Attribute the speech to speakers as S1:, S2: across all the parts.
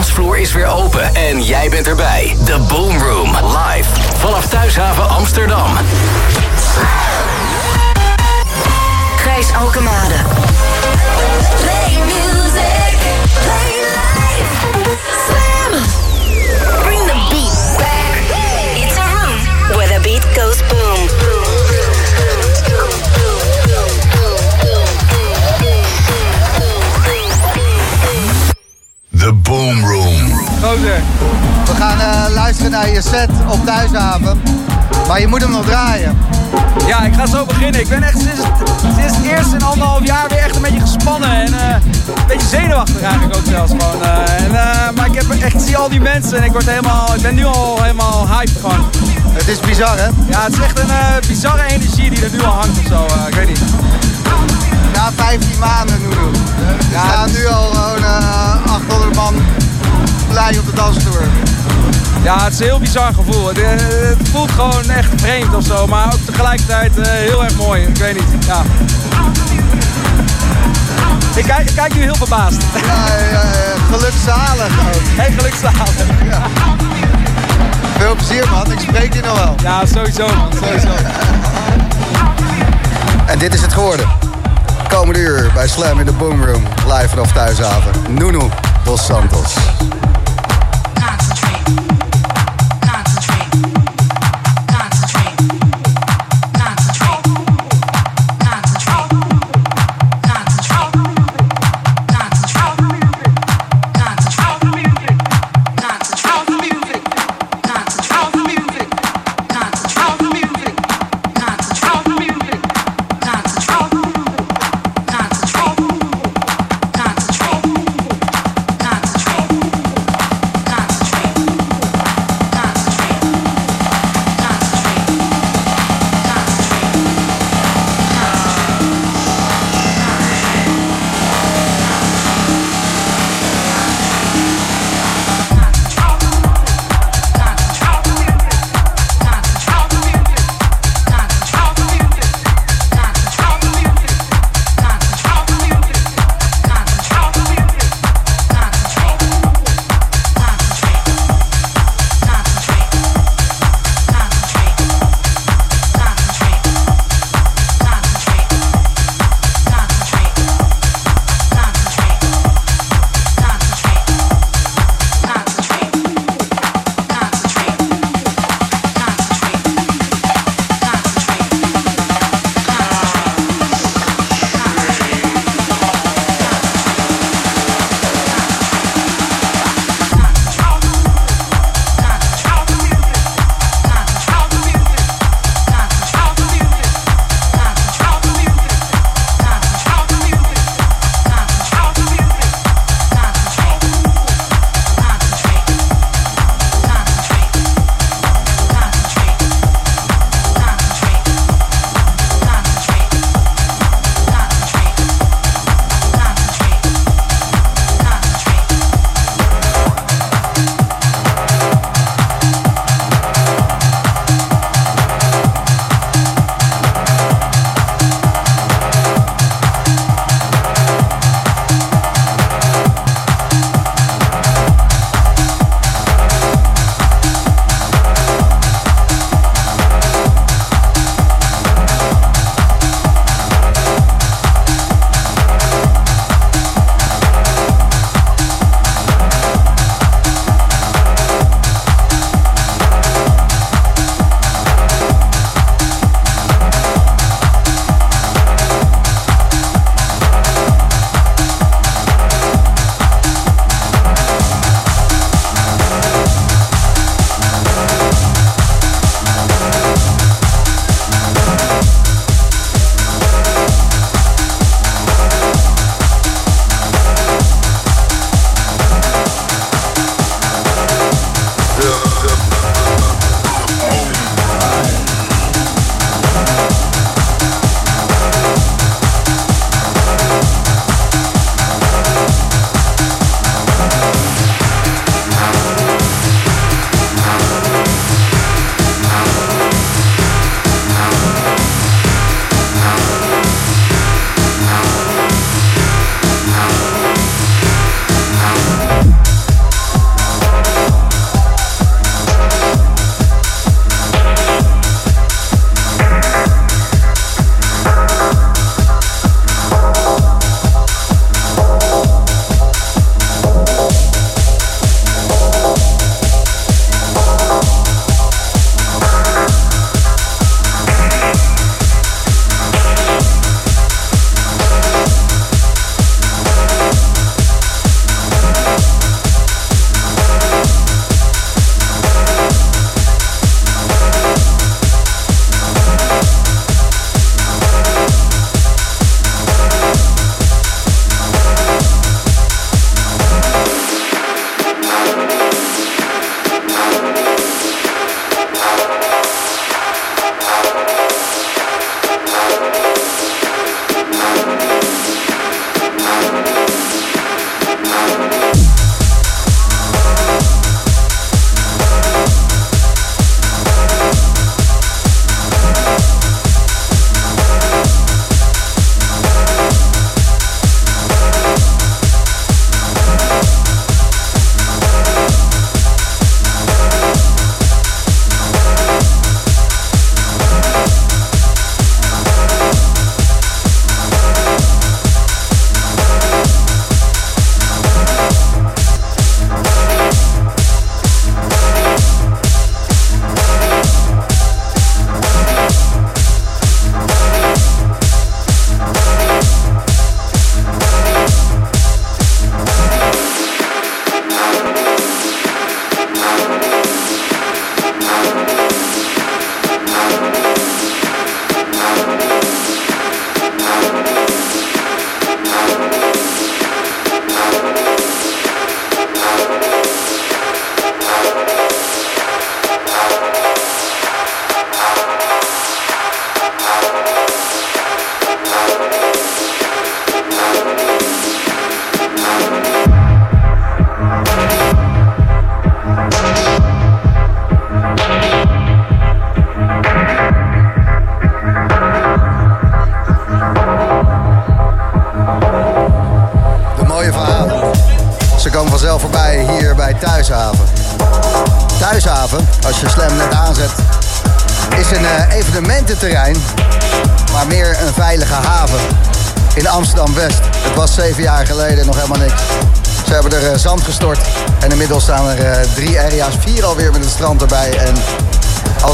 S1: dansvloer is weer open en jij bent erbij. The Boom Room, live. Vanaf Thuishaven Amsterdam.
S2: Gijs Alkemade. Play music, play life. Slam. The Boom
S3: Room.
S4: Gozer.
S5: We gaan eh, luisteren naar je set op Thuishaven. Maar je moet hem nog draaien.
S4: Ja, ik ga zo beginnen. Ik ben echt sinds, sinds het eerste in anderhalf jaar weer echt een beetje gespannen. En eh, een beetje zenuwachtig eigenlijk ook zelfs gewoon. eh. en, eh, maar ik, heb echt, ik zie al die mensen en ik, word helemaal, ik ben nu al helemaal hyped gewoon.
S5: Het is bizar, hè?
S4: Ja, het is echt een bizarre energie die er nu al hangt of zo. eh, ik weet niet.
S5: Na 15 maanden. We
S4: Ja,
S5: staan nu al gewoon eh 800 man blij op de dansvloer.
S4: Ja, het is een heel bizar gevoel. Het, eh, het voelt gewoon echt vreemd of zo, maar ook tegelijkertijd eh, heel erg mooi. Ik weet niet, ja. Ik kijk, ik kijk nu heel verbaasd.
S5: Ja, ja, ja, gelukzalig ook.
S4: Hey, gelukzalig.
S5: Veel plezier, man. Ik spreek je nog wel.
S4: Ja, sowieso man, sowieso.
S5: En dit is het geworden. Komende uur bij Slam in de Boom Room. Live vanaf Thuishaven. Nuno Dos Santos.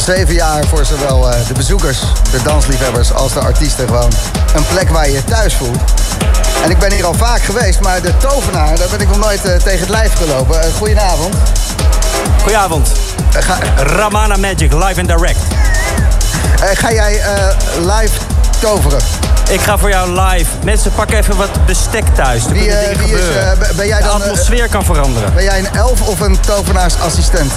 S5: Zeven jaar voor zowel eh, de bezoekers, de dansliefhebbers als de artiesten gewoon een plek waar je je thuis voelt. En ik ben hier al vaak geweest, maar de tovenaar, daar ben ik nog nooit eh, tegen het lijf gelopen. Eh, goedenavond.
S3: Goedenavond.
S5: Ga,
S3: Ramana Magic, live and direct.
S5: ga jij live toveren?
S3: Ik ga voor jou live. Mensen, pak even wat bestek thuis. Er
S5: Wie, is, eh, ben- jij
S3: De
S5: dan, eh,
S3: atmosfeer kan veranderen.
S5: Ben jij een elf of een tovenaarsassistent?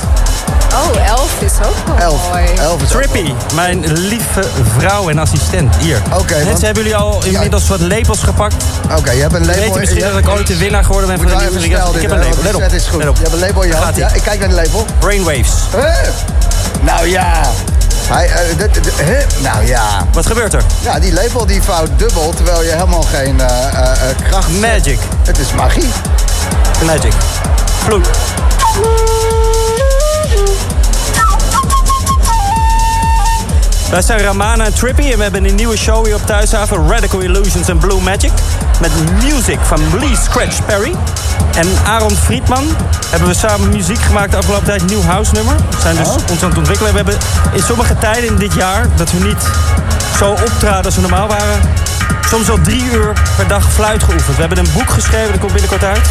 S6: Oh, elf is ook wel
S5: Elf.
S6: mooi.
S5: Elf is ook
S3: Trippy, mijn lieve vrouw en assistent. Hier.
S5: Oké,
S3: Mensen,
S5: want-
S3: hebben jullie al inmiddels wat labels gepakt?
S5: Oké, je hebt een
S3: Je
S5: label.
S3: weet misschien
S5: je-
S3: dat ik ooit de winnaar geworden ben van de nieuwe Ik heb een
S5: want
S3: let op.
S5: is goed.
S3: Let op.
S5: Je hebt een label in je hand. Ja, ik kijk naar de label.
S3: Brainwaves.
S5: Huh? Nou ja. Hij, eh, dit- dit- huh? Nou ja.
S3: Wat gebeurt er?
S5: Ja, die label die vouwt dubbel, terwijl je helemaal geen eh, eh, eh, kracht...
S3: Magic.
S5: Het is magie.
S3: Magic. Vloed. Wij zijn Ramana en Trippy en we hebben een nieuwe show hier op Thuishaven. Radical Illusions en Blue Magic. Met music van Lee Scratch Perry. En Aaron Friedman hebben we samen muziek gemaakt de afgelopen tijd. Nieuw house nummer. We zijn dus ons aan het ontwikkelen. We hebben in sommige tijden in dit jaar dat we niet zo optraden als we normaal waren. Soms al drie uur per dag fluit geoefend. We hebben een boek geschreven, dat komt binnenkort uit.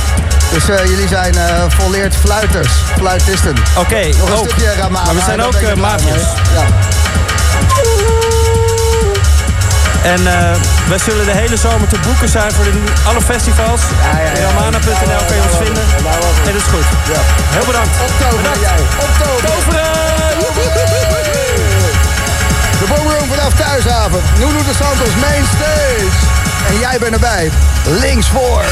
S5: Dus eh, jullie zijn eh volleerd fluiters, fluitisten.
S3: Oké,
S5: een
S3: ook.
S5: stukje Ramana.
S3: Maar we zijn ook magiërs.
S5: mee. Ja.
S3: En eh, wij zullen de hele zomer te boeken zijn voor de, alle festivals.
S5: ja, ja.
S3: Ramana.nl kan je ons vinden. En dat is goed.
S5: Ja.
S3: Heel bedankt.
S5: Optoveren
S3: Bedankt.
S5: jij. De Boomroom vanaf Thuishaven. Nuno de Santos main stage. En jij bent erbij. Links voor.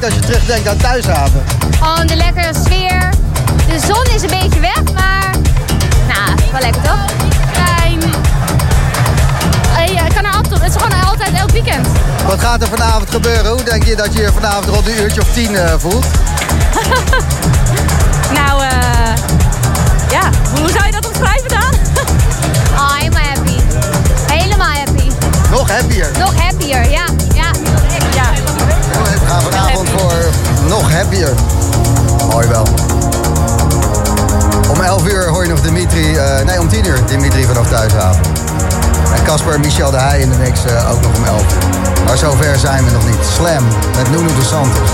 S5: Denkt als je terugdenkt aan Thuishaven?
S6: Gewoon de lekkere sfeer. De zon is een beetje weg, maar... Nou, wel lekker toch? Klein. Eh, ja, kan er altijd, het is gewoon altijd elk weekend.
S5: Wat gaat er vanavond gebeuren? Hoe denk je dat je je vanavond rond een uurtje of tien eh, voelt?
S6: Nou, eh... ja, hoe zou je dat omschrijven dan? oh, helemaal happy. Helemaal happy.
S5: Nog happier.
S6: Nog happier, ja.
S5: Vanavond voor nog happier. Mooi wel. Om 11 uur hoor je nog Dimitri, eh, nee om 10 uur Dimitri vanaf Thuishaven. En Casper Michel de Heij in de mix eh, ook nog om 11 uur. Maar zover zijn we nog niet. Slam met Nuno de Santos.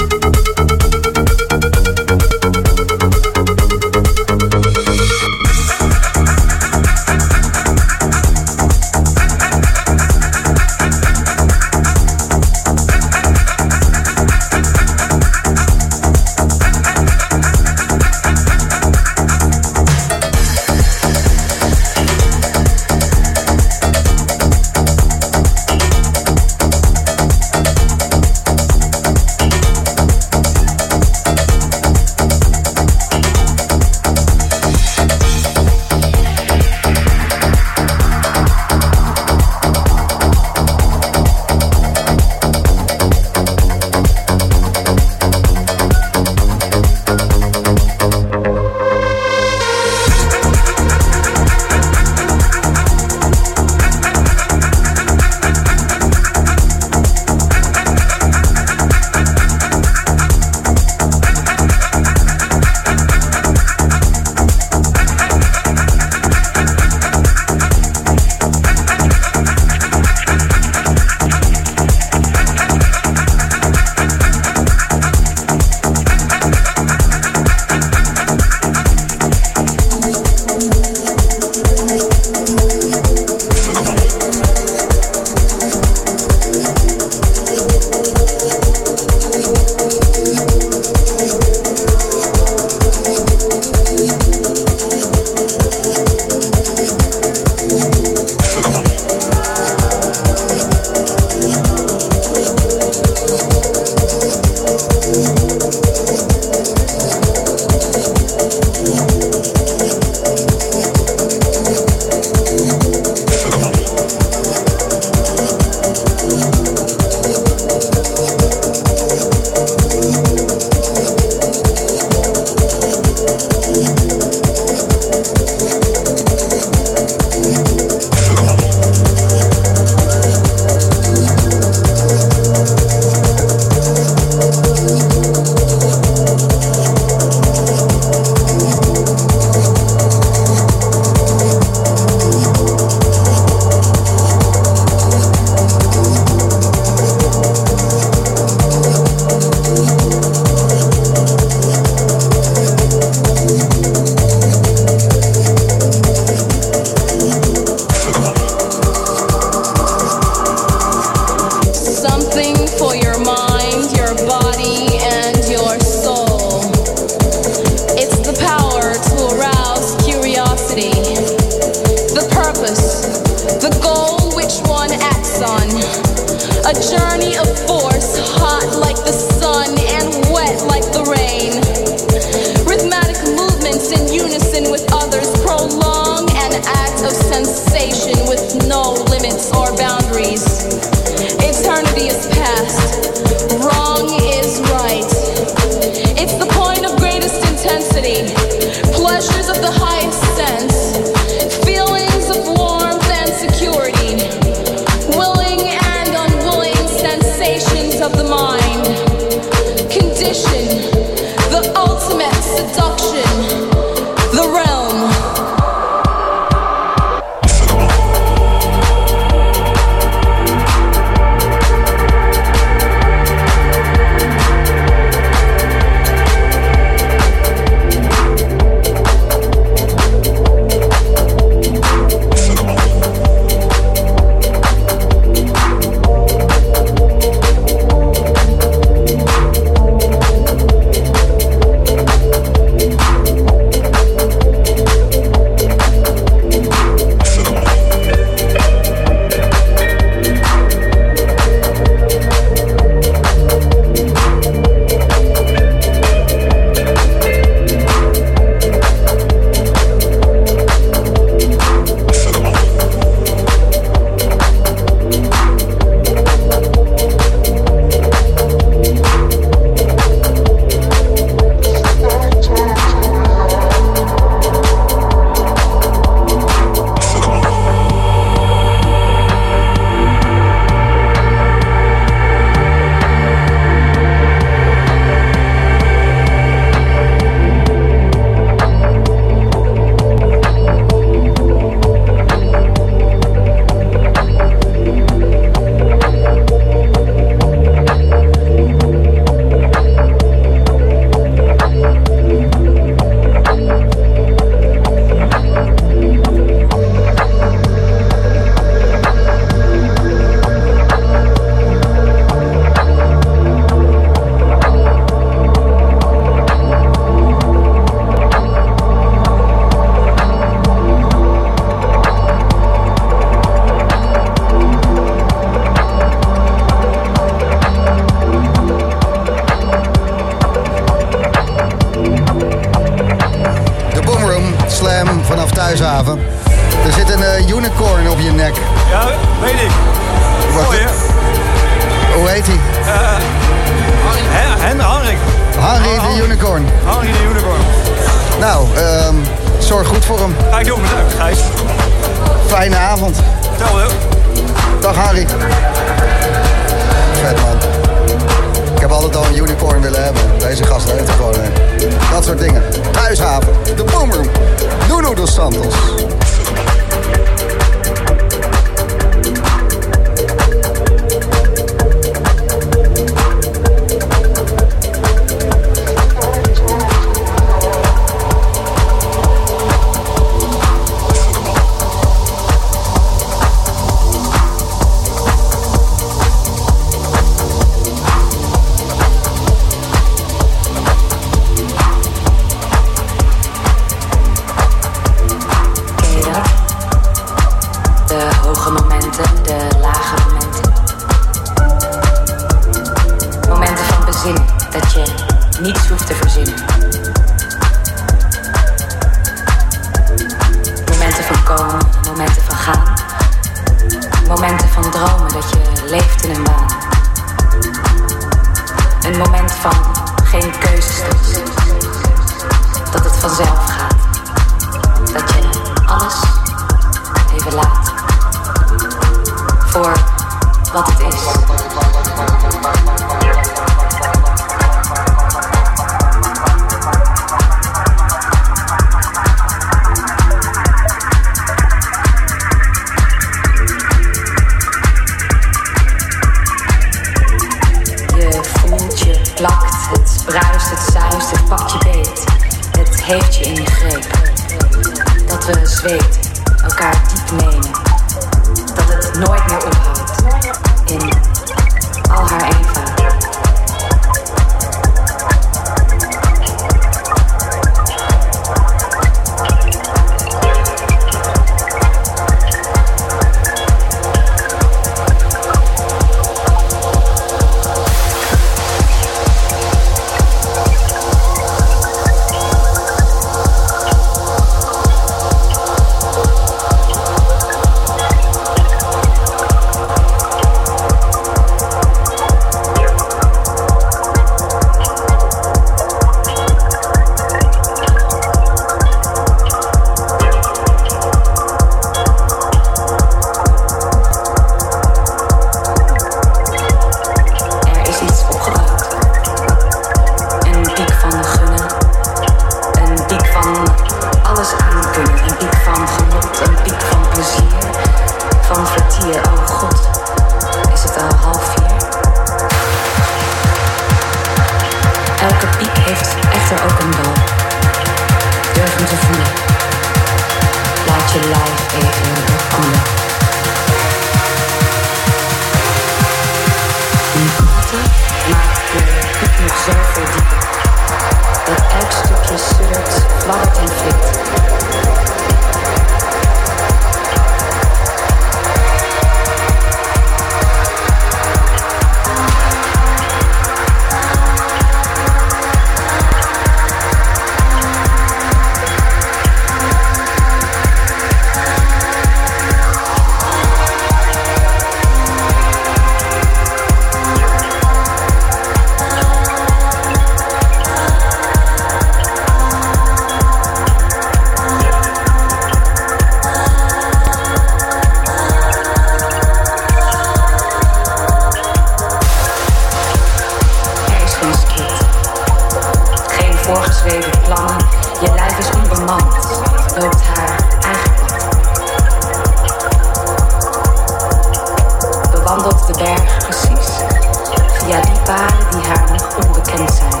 S7: Die haar nog onbekend zijn.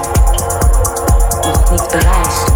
S7: Nog niet bereisd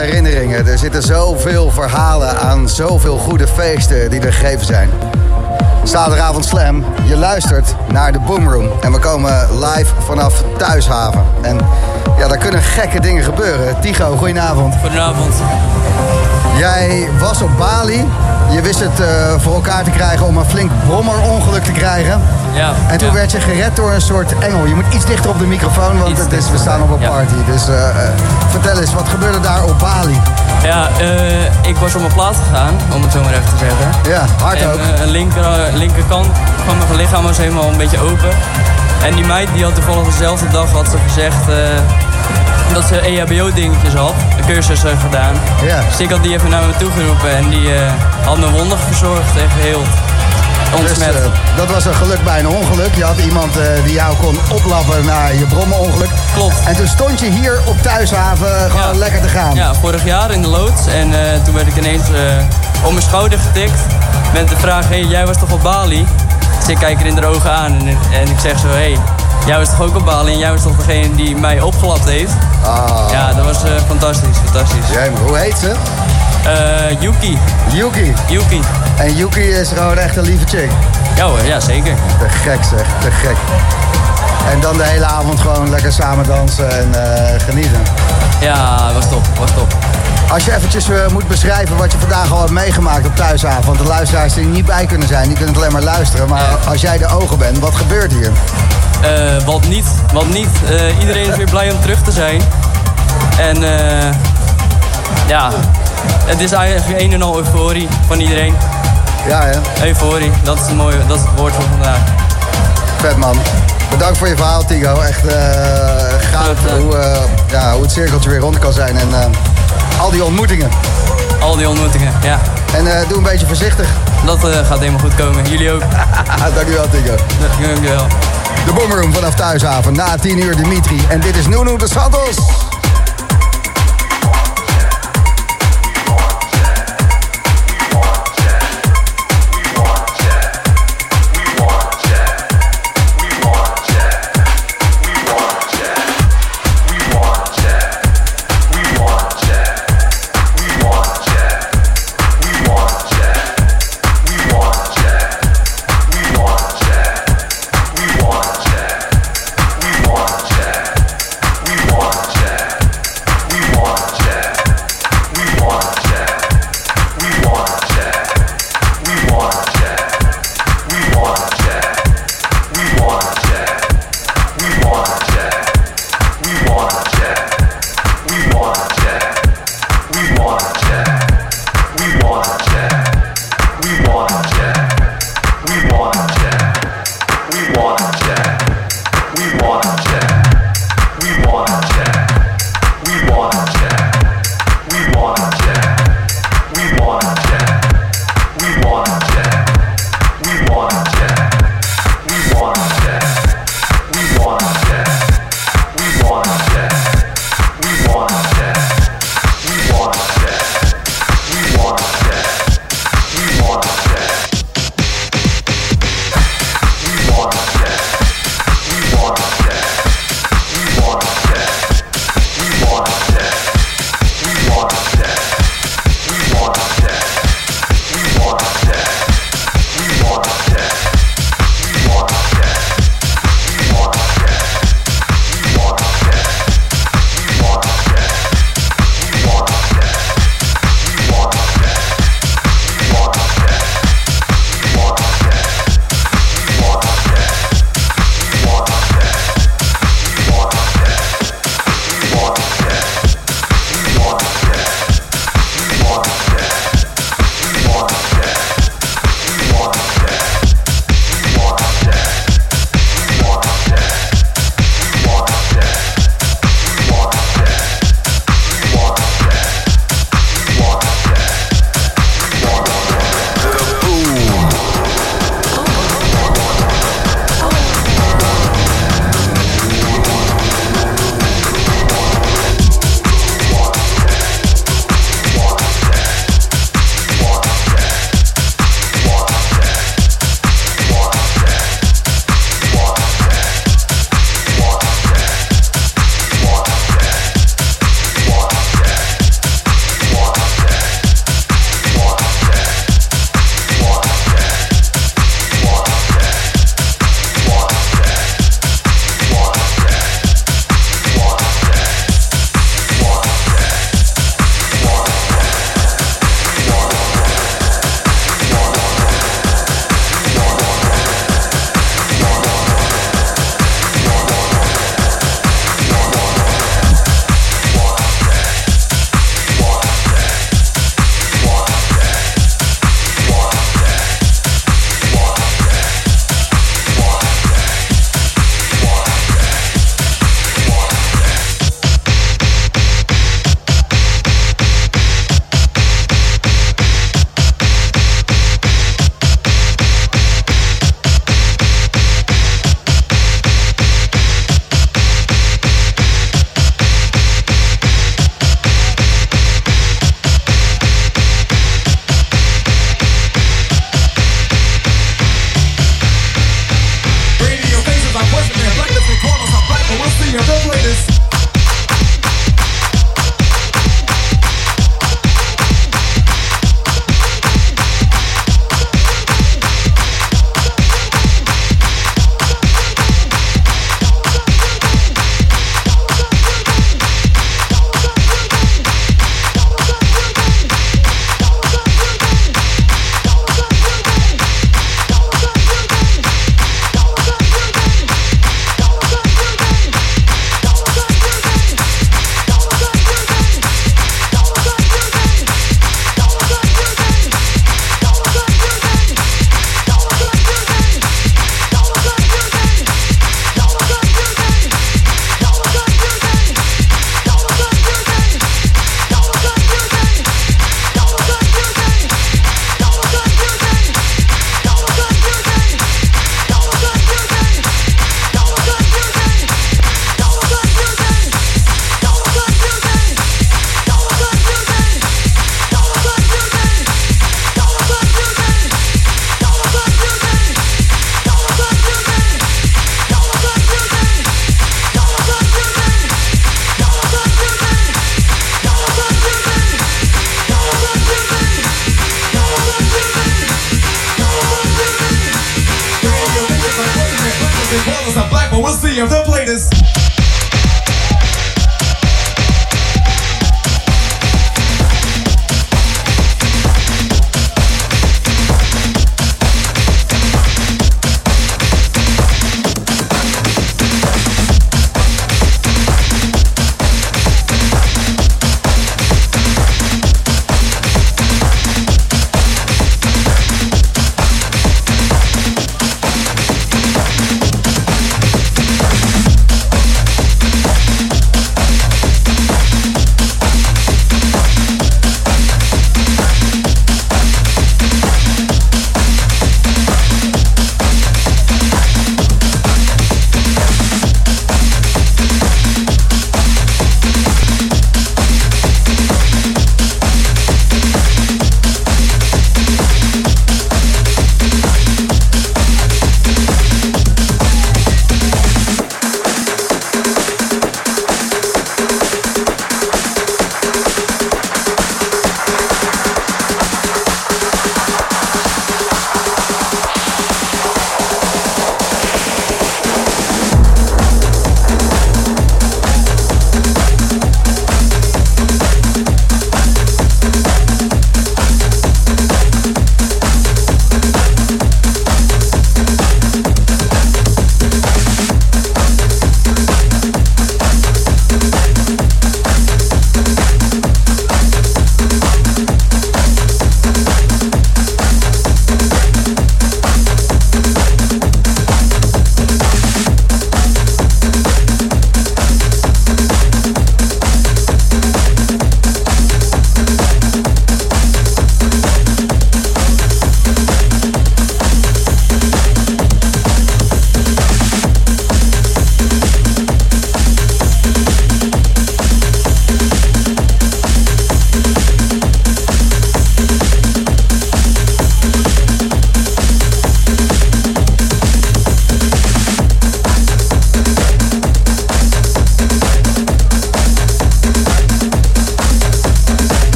S5: herinneringen. Er zitten zoveel verhalen aan zoveel goede feesten die er gegeven zijn. Zaterdagavond Slam, je luistert naar de Boomroom. En we komen live vanaf Thuishaven. En ja, daar kunnen gekke dingen gebeuren. Tigo, goedenavond.
S8: Goedenavond.
S5: Jij was op Bali. Je wist het eh, voor elkaar te krijgen om een flink brommerongeluk te krijgen.
S8: Ja.
S5: En toen
S8: ja.
S5: werd je gered door een soort engel. Je moet iets dichter op de microfoon, want
S8: Iets
S5: het is, we staan op een
S8: ja.
S5: party. Dus eh, eh, vertel eens, wat gebeurde daar op Bali?
S8: Ja, ik was op mijn plaats gegaan, om het zo maar even te zeggen.
S5: Ja, hard
S8: en,
S5: ook.
S8: een linker, linkerkant van mijn lichaam was helemaal een beetje open. En die meid die had toevallig dezelfde dag had ze gezegd eh, dat ze EHBO-dingetjes had, een cursus eh, gedaan.
S5: Ja.
S8: Dus ik had die even naar me toe geroepen en die eh, had me wonder verzorgd en geheeld.
S5: Dus, eh, dat was een geluk bij een ongeluk. Je had iemand eh, die jou kon oplappen naar je brommenongeluk.
S8: Klopt.
S5: En toen stond je hier op Thuishaven gewoon
S8: Ja.
S5: lekker te gaan.
S8: Ja, vorig jaar in de loods. En toen werd ik ineens op mijn schouder getikt. Met de vraag, hé, hey, jij was toch op Bali? Dus ik kijk er in de ogen aan en, en ik zeg zo, hé, hey, jij was toch ook op Bali? En jij was toch degene die mij opgelapt heeft?
S5: Ah,
S8: Ja, dat was eh, fantastisch, fantastisch.
S5: jemig. Hoe heet ze?
S8: Eh, Yuki,
S5: Yuki.
S8: Yuki.
S5: En Yuki is gewoon echt een lieve chick.
S8: Ja hoor, ja zeker.
S5: Te gek zeg, te gek. En dan de hele avond gewoon lekker samen dansen en eh, genieten.
S8: Ja, was top, was top.
S5: Als je eventjes eh, moet beschrijven wat je vandaag al hebt meegemaakt op thuisavond. Want de luisteraars die er niet bij kunnen zijn, die kunnen het alleen maar luisteren. Maar
S8: Ja.
S5: als jij de ogen bent, wat gebeurt hier?
S8: Eh, wat niet, wat niet. Eh, iedereen is weer blij om terug te zijn. En ja, het is eigenlijk een en al euforie van iedereen.
S5: Ja hè,
S8: Euforie, dat is het mooie, dat is het woord van vandaag.
S5: vet man. Bedankt voor je verhaal Tigo. Echt eh gaaf hoe, ja, hoe het cirkeltje weer rond kan zijn. En al die ontmoetingen.
S8: Al die ontmoetingen, ja.
S5: En eh, doe een beetje voorzichtig.
S8: Dat eh, gaat helemaal goed komen. Jullie ook.
S5: Dankjewel Tigo.
S8: Dankjewel.
S5: De Boomroom vanaf Thuishaven. Na 10 uur Dimitri. En dit is Nuno de Santos.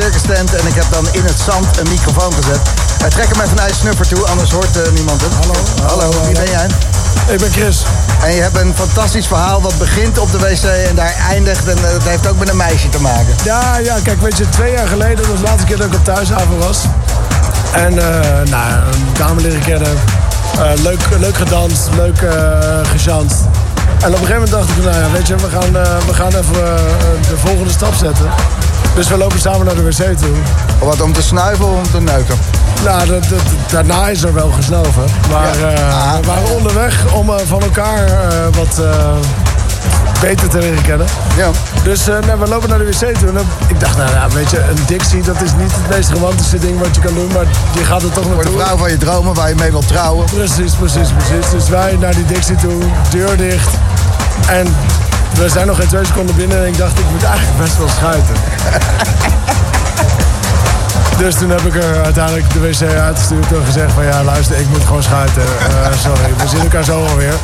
S5: Circus tent en ik heb dan in het zand een microfoon gezet. Uh, trek hem even naar je snuffer toe, anders hoort eh, niemand het. Hallo. Hallo, wie ben jij?
S9: Ik ben Chris.
S5: En je hebt een fantastisch verhaal wat begint op de wc en daar eindigt. En eh, dat heeft ook met een meisje te maken.
S9: Ja, ja, kijk, weet je, twee jaar geleden, dat was de laatste keer dat ik op thuishaven was. En, eh nou, een dame leren kennen. Leuk, leuk gedanst, leuk uh. En op een gegeven moment dacht ik, nou ja, weet je, we gaan, we gaan even de volgende stap zetten. Dus we lopen samen naar de wc toe.
S5: Wat, om te snuiven of om te neuken?
S9: Nou, dat, dat- daarna is er wel gesnoven. Maar eh, we waren onderweg om eh, van elkaar eh, wat beter te leren kennen.
S5: Ja.
S9: Dus nou, we lopen naar de wc toe. En dan- ik dacht, nou ja, weet je, een dictie, dat is niet het meest romantische ding wat je kan doen. Maar je gaat er toch
S5: Voor
S9: naartoe.
S5: de vrouw van je dromen waar je mee wilt trouwen.
S9: Precies, precies, precies. Dus wij naar die dictie toe, deur dicht. En we zijn nog geen twee seconden binnen en ik dacht, ik moet eigenlijk best wel schuiten. Dus toen heb ik er uiteindelijk de wc uitgestuurd en gezegd van ja, luister, ik moet gewoon schuiten. Eh, sorry, we zien elkaar zo alweer.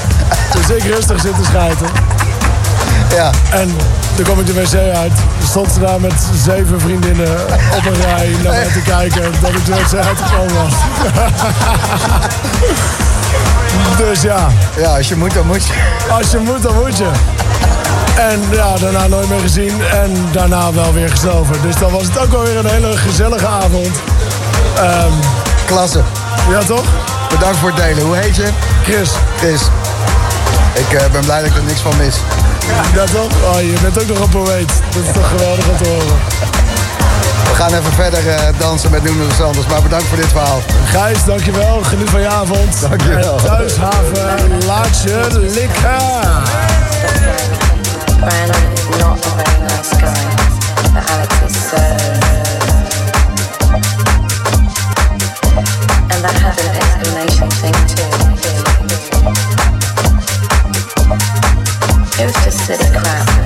S9: Dus ik rustig zitten schuiten.
S5: Ja.
S9: En toen kwam ik de wc uit. Stond ze daar met zeven vriendinnen op een rij naar mij te kijken dat ik de wc uitgekomen was. dus ja.
S5: Ja, als je moet, dan moet je.
S9: Als je moet, dan moet je. En ja, daarna nooit meer gezien en daarna wel weer gesloven. Dus dan was het ook wel weer een hele gezellige avond. Ehm,
S5: Klasse.
S9: Ja, toch?
S5: Bedankt voor het delen. Hoe heet je?
S9: Chris.
S5: Chris. Ik eh, ben blij dat ik er niks van mis.
S9: Ja, toch? Oh, je bent ook nog een poëet. Dat is toch geweldig om te horen.
S5: We gaan even verder eh, dansen met de Sanders. Maar bedankt voor dit verhaal.
S9: Gijs, dankjewel. Geniet van je avond.
S5: Dankjewel.
S9: En thuishaven, laat je likken.
S7: Brandon is not a very nice guy, but Alex is so. And that has an explanation thing too. just sit and
S5: cry.